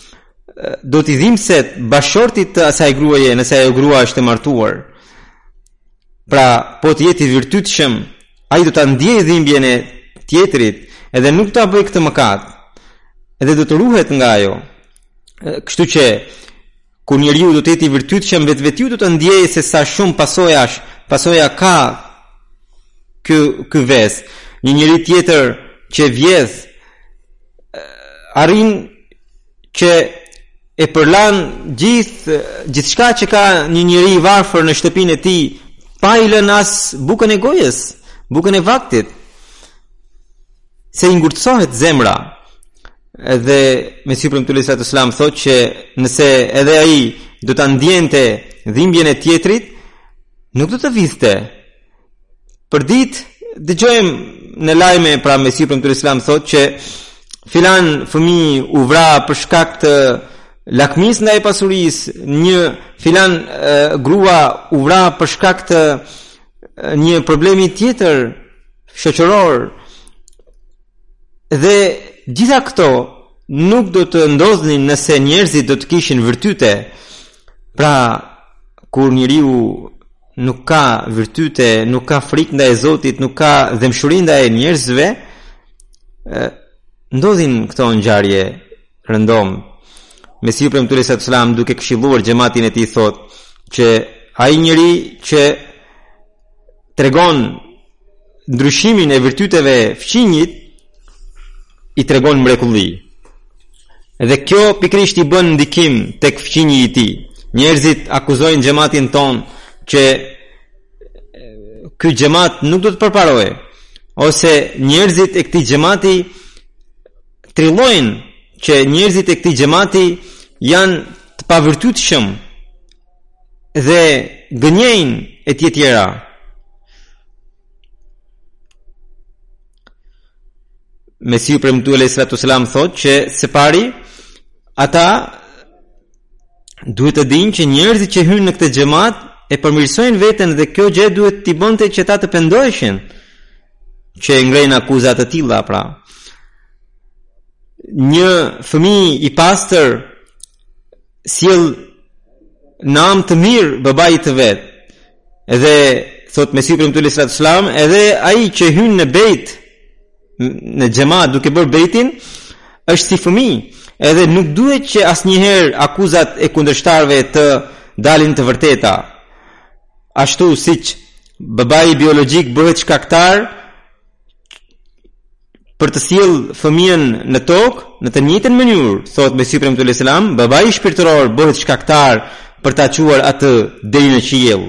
do t'i dhimbset bashkëshortit të asaj gruaje nëse ajo grua është e martuar. Pra, po të jetë i virtytshëm, ai do ta ndjejë dhimbjen e tjetrit, edhe nuk do ta bëjë këtë mëkat. Edhe do të ruhet nga ajo. Kështu që Kur njeriu do të jetë i virtytshëm vetvetiu do ta ndjejë se sa shumë pasojash, pasoja ka ky ky ves. Një njeri tjetër që vjedh arrin që e përlan gjithë gjithçka që ka një njeri i varfër në shtëpinë e tij pa i lënë as bukën e gojës, bukën e vaktit. Se i ngurtësohet zemra, Edhe Mesihu i Premtuar alejhi salatu ueselam thotë që nëse edhe ai do ta ndjente dhimbjen e tjetrit, nuk do të vidhte. Përditë, dëgjojmë në lajme pra Mesihu i Premtuar alejhi selam thotë që filan fëmijë u vra për shkak të lakmisë ndaj pasurisë, një filan e, grua u vra për shkak të një problemi tjetër shoqëror, Dhe gjitha këto nuk do të ndodhnin nëse njerëzit do të kishin virtyte. Pra, kur njeriu nuk ka virtyte, nuk ka frikë ndaj Zotit, nuk ka dhembshuri ndaj njerëzve, ndodhin këto ngjarje rëndom. Mesihu i Premtuar alejhi selam duke këshilluar xhamatin e tij thotë që ai njeri që tregon ndryshimin e virtyteve fqinjit i tregon mrekulli. Dhe kjo pikërisht i bën ndikim tek fqinji i tij. Njerëzit akuzojnë xhamatin tonë që ky xhamat nuk do të përparojë ose njerëzit e këtij xhamati trillojnë që njerëzit e këtij xhamati janë të pavirtytshëm dhe gënjejnë e të tjera. Mesihu i Premtuar alejhi salatu selam thotë që se pari ata duhet të dinë që njerëzit që hyjnë në këtë xhemat e përmirësojnë veten dhe kjo gjë duhet t'i bënte që ata të pendoheshin që e ngrejnë akuza të tilla pra një fëmijë i pastër sjell nam të mirë babait të vet. Edhe thotë Mesihu i Premtuar alejhi salatu selam, edhe ai që hyn në bejt në xhemat duke bërë bejtin është si fëmijë. Edhe nuk duhet që asnjëherë akuzat e kundërshtarëve të dalin të vërteta. Ashtu siç babai biologjik bëhet shkaktar për të sjellë fëmijën në tokë në të njëjtën mënyrë, thotë Mesihu i Premtuar alejhi selam, babai shpirtëror bëhet shkaktar për ta çuar atë deri në qiell.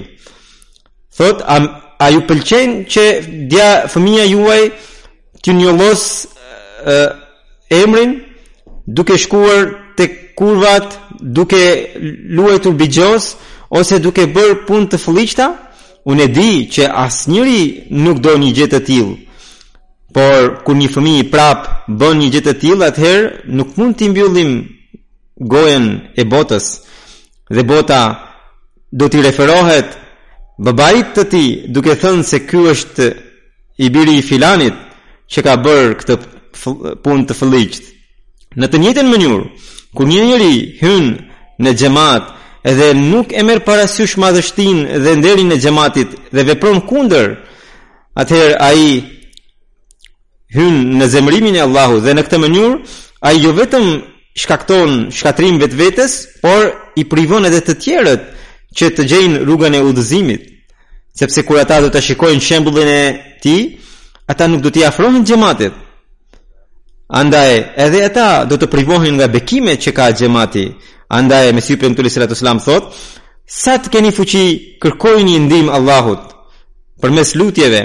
Thotë a, a ju pëlqen që dja fëmija juaj t'ju njollosë e, emrin duke shkuar te kurvat duke luajtur bixhoz ose duke bërë punë të fëlliqta Unë e di që asnjëri nuk do një gjë të tillë. Por kur një fëmijë prapë bën një gjë të tillë, atëherë nuk mund t'i mbyllim gojën e botës. Dhe bota do t'i referohet babait të tij, duke thënë se ky është i biri i filanit që ka bërë këtë punë të fëlliqtë. Në të njëjtën mënyrë, kur një njeri hyn në xhemat dhe nuk e merr parasysh madhështinë dhe nderin e xhematit dhe vepron kundër, atëherë ai hyn në zemërimin e Allahut dhe në këtë mënyrë ai jo vetëm shkakton shkatërrim vetvetes, por i privon edhe të tjerët që të gjejnë rrugën e udhëzimit, sepse kur ata do ta shikojnë shembullin e tij, ata nuk do t'i afrohen xhematit. Andaj, edhe ata do të privohen nga bekimet që ka xhemati. Andaj, Mesihu i Premtuar alejhi salatu selam, thotë, sa të keni fuqi, kërkojini ndihmë Allahut, përmes lutjeve,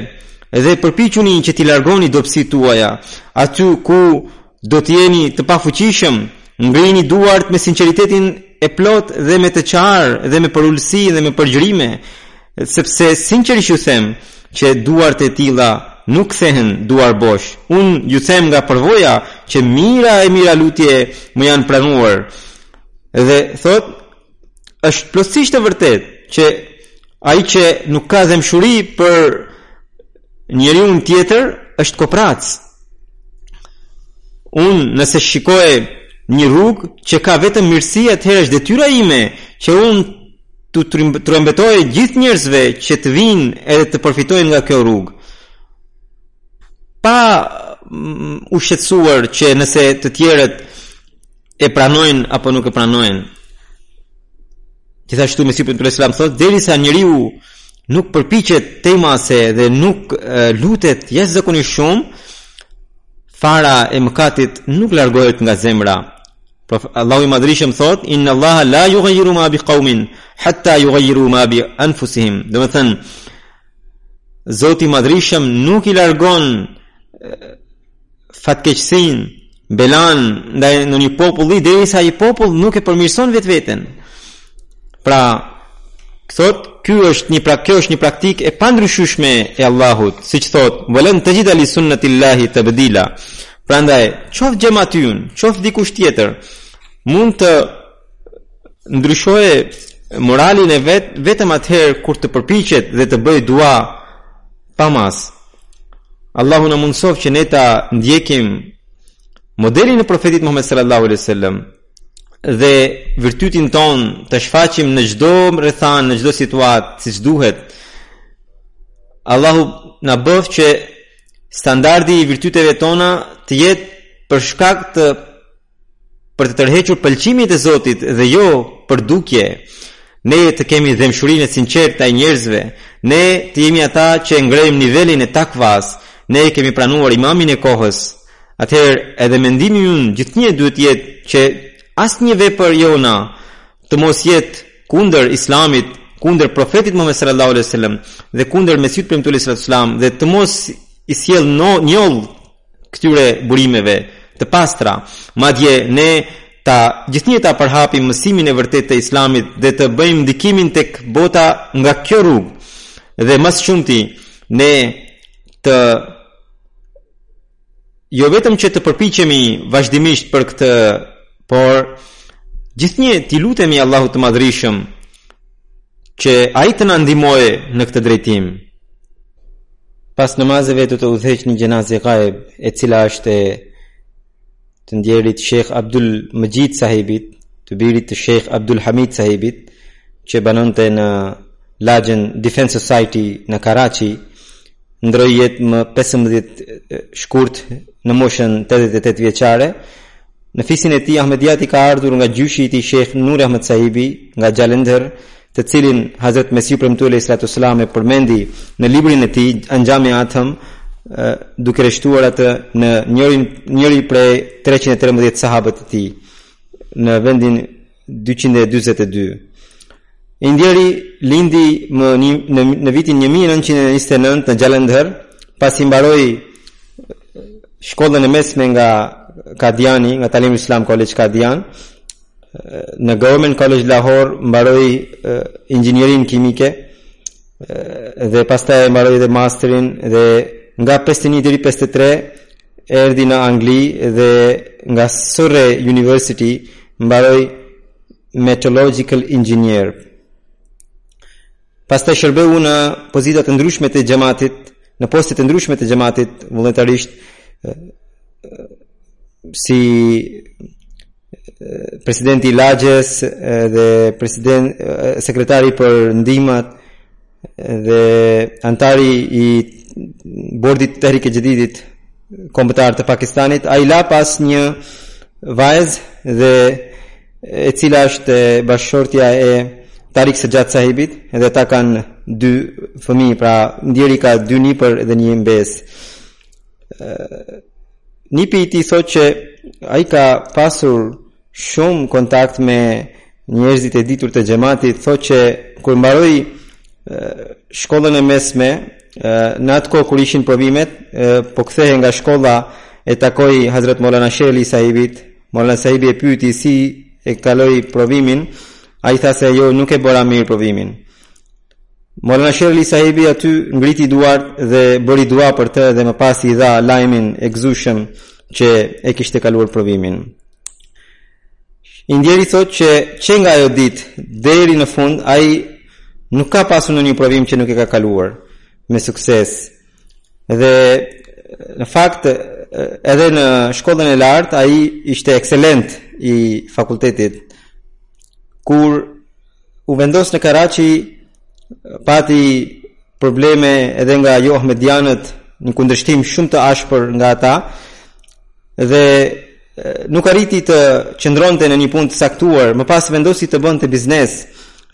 edhe përpiquni që t'i largoni dobësitë tuaja, aty ku do të jeni të pafuqishëm, ngrini duart me sinceritetin e plotë dhe me të qarë dhe me përulësi dhe me përgjërime, Sepse sinqerisht ju them që duart e tilla nuk kthehen duarbosh. Unë ju them nga përvoja që mijëra e mijëra lutje më janë pranuar. Dhe thotë, është plotësisht e vërtetë që ai që nuk ka dhembshuri për Njeriu tjetër është koprac. Unë nëse shikoj një rrugë që ka vetëm mirësi, atëherë është detyra ime që unë t'u trumbetoj gjithë njerëzve që të vijnë edhe të përfitojnë nga kjo rrugë. Pa mm, u shqetësuar që nëse të tjerët e pranojnë apo nuk e pranojnë. Gjithashtu Mesihu alejhi selam thotë derisa njeriu nuk përpiqet tej mase dhe nuk e, lutet jashtëzakonisht shumë, fara e mëkatit nuk largohet nga zemra. Pra, Allahu i Madhrishëm thotë inna Allaha la yughayyiru ma biqaumin hatta yughayyiru ma bi anfusihim. Domethënë Zoti i Madhrishëm nuk i largon fatkeqësinë, belan ndaj ndonjë populli derisa ai popull nuk e përmirëson vetveten. Pra, thotë, kjo është një pra, kjo është një praktikë e pandryshueshme e Allahut, siç thotë, "Walan tajida li sunnatillahi tabdila." Prandaj, qoftë xhemati ynë, qoftë dikush tjetër, mund të ndryshojë moralin e vet vetëm atëherë kur të përpiqet dhe të bëjë dua pa masë. Allahu na mundësoftë që ne ta ndjekim modelin e profetit Muhammed sallallahu alaihi wasallam dhe virtytin tonë ta shfaqim në çdo rrethanë, në çdo situatë siç duhet. Allahu na bëftë që standardi i virtyteve tona të jetë për shkak të për të tërhequr pëlqimin e Zotit dhe jo për dukje, ne të kemi dhemshurinë e sinqertë ndaj njerëzve, ne të jemi ata që e ngrejmë nivelin e takvas, ne e kemi pranuar imamin e kohës. Atëherë, edhe mendimi ynë gjithnjë duhet të jetë që asnjë vepër jona të mos jetë kundër Islamit, kundër profetit Muhammed sallallahu alaihi wasallam dhe kundër Mesihut të premtuar sallallahu alaihi wasallam dhe të mos i sjellë no, njollë këtyre burimeve të pastra. Madje ne ta gjithnjë ta përhapim mësimin e vërtetë të Islamit dhe të bëjmë ndikimin tek bota nga kjo rrugë. Dhe më së shumti ne të jo vetëm që të përpiqemi vazhdimisht për këtë, por gjithnjë t'i lutemi Allahut të Madhrishëm që ai të na ndihmojë në këtë drejtim. Pas namazeve do të udhëheq një xhenaze gaib, e cila është e të ndjerit Sheikh Abdul Majid Sahibit, të birit të Sheikh Abdul Hamid Sahibit, që banonte në lagjen Defense Society në Karachi, ndërroi jetë më 15 shkurt në moshën 88 vjeçare, Në fisin e tij Ahmediati ka ardhur nga gjyshi i tij Sheh Nuri Ahmed Sahibi nga Xhalendher, të cilin Hazret Mesihu i Premtuar alejhi salatu ves selam e përmendi në librin e tij Anjam i Athëm, duke rreshtuar atë në njëri, njëri prej 313 sahabët e tij në vendin 222. I ndjeri lindi më një, në, në vitin 1929 në Xhalendher, pasi mbaroi shkollën e mesme nga Kadiani, nga Talimul Islam College Kadian, në Government College Lahore mbaroi inxhinierinë kimike dhe pastaj mbaroi edhe masterin dhe nga 51 deri 53 erdhi në Angli dhe nga Surrey University mbaroi Metallurgical Engineer. Pastaj shërbeu në pozitat e ndryshme të xhematit, në postet e ndryshme të xhematit, vullnetarisht, si presidenti i lagjes dhe president sekretari për ndihmat dhe anëtari i bordit Tehrik-e-Xhedidit kombëtar të Pakistanit ai la pas një vajzë dhe e cila është bashkëshortja e Tarik Sexhad sahibit dhe ata kanë dy fëmijë pra i ndjeri ka dy nipër dhe një mbesë Nipi i tij thotë që ai ka pasur shumë kontakt me njerëzit e ditur të xhamatit, thotë që kur mbaroi shkollën e mesme, në atë kohë kur ishin provimet, po kthehej nga shkolla e takoi Hazrat Molana Sher Ali Sahibit, Molana Sahibi e pyeti si e kaloi provimin, ai tha se jo nuk e bëra mirë provimin. Molana Sher Ali Sahibi aty ngriti duart dhe bëri dua për të dhe më pas i dha lajmin e gëzueshëm që e kishte kaluar provimin. I ndjeri thotë që që nga ajo ditë deri në fund ai nuk ka pasur ndonjë provim që nuk e ka kaluar me sukses dhe në fakt edhe në shkollën e lartë ai ishte ekselent i fakultetit kur u vendos në Karachi pati probleme edhe nga jo Ahmedianët një kundërshtim shumë të ashpër nga ata dhe nuk arriti të qëndronte në një punë të caktuar më pas vendosi të bënte biznes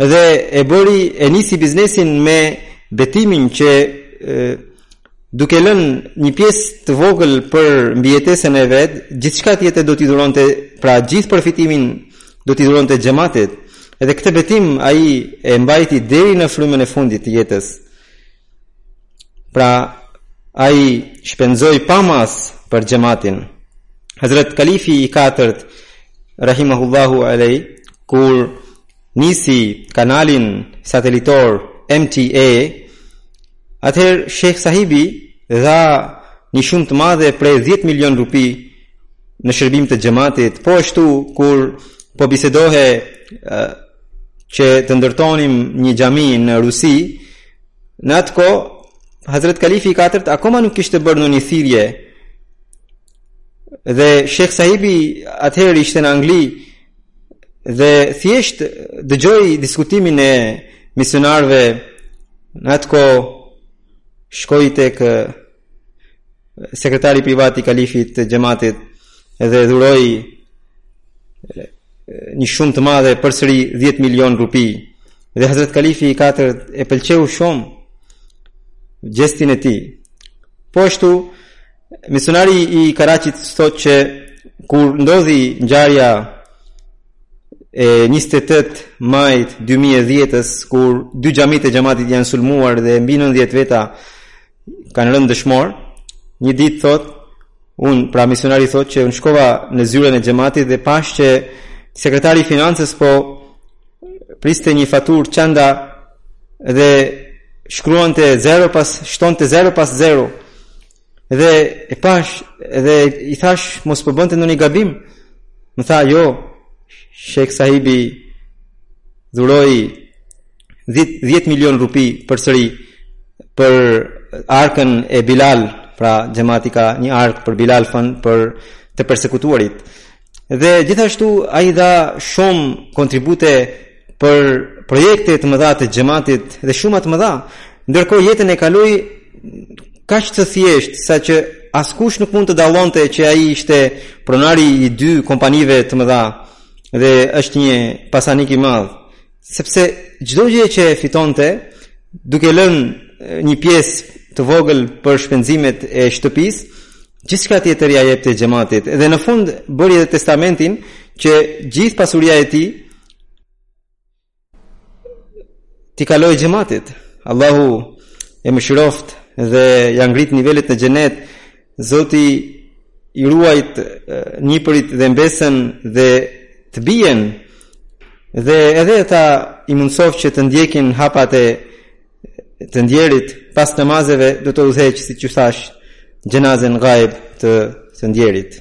dhe e bëri e nisi biznesin me betimin që duke lënë një pjesë të vogël për mbijetesën e vet, gjithçka tjetër do t'i dhuronte, pra gjithë përfitimin do t'i dhuronte xhamatit. Edhe këtë betim ai e mbajti deri në frymën e fundit të jetës. Pra ai shpenzoi pa masë për xhamatin. Hazrat Khalifi i katërt rahimahullahu alay kur nisi kanalin satelitor MTA, atëherë Sheikh Sahibi dha një shumë të madhe prej 10 milion rupi në shërbim të xhamatit. Po ashtu kur po bisedohej që të ndërtonim një xhami në Rusi, në atë kohë Hazrat Khalifi i katërt akoma nuk kishte bërë ndonjë thirrje Dhe Sheikh Sahibi atëherë ishte në Angli dhe thjesht dëgjoi diskutimin e misionarëve në atë kohë shkoi tek sekretari privat i kalifit të xhamatit dhe dhuroi një shumë të madhe përsëri 10 milion rupi dhe Hazrat Khalifi i katërt e pëlqeu shumë gjestin e tij. Po ashtu Misionari i Karachit thotë që kur ndodhi ngjarja e 28 majit 2010-s kur dy xhamitë e xhamatit janë sulmuar dhe mbi 90 veta kanë rënë dëshmorë, një ditë thotë unë pra misionari thotë që unë shkova në zyrën e xhamatit dhe pashë që sekretari i financës po priste një faturë çanda Dhe shkruante zero pas, shtonte zero pas zero. Dhe e pashë, dhe i thashë, mos po bënte ndonjë gabim. Më tha, jo, Sheikh Sahibi dhuroi 10, 10 milion rupi përsëri për arkën e Bilal, pra xhamati ka një arkë për Bilal Fund për të persekutuarit. Dhe gjithashtu ai dha shumë kontribute për projekte të mëdha të xhamatit dhe shuma të mëdha, ndërkohë jetën e kaloi kaq të thjeshtë, saqë askush nuk mund të dallonte që ai ishte pronari i dy kompanive të mëdha dhe është një pasanik i madh, sepse çdo gjë që e fitonte, duke lënë një pjesë të vogël për shpenzimet e shtëpisë, Gjithçka tjetër ia jepte xhamatit dhe në fund bëri edhe testamentin që gjithë pasuria e tij t'i kalojë xhamatit. Allahu e mëshiroftë dhe ia ngrittë nivelet në xhenet. Zoti i ruajttë nipërit dhe mbesën dhe të bijen dhe edhe ata i mundësoftë që të ndjekin hapat e të ndjerit pas namazeve do të udhëheqë siç u tha xhenazen gaib të të ndjerit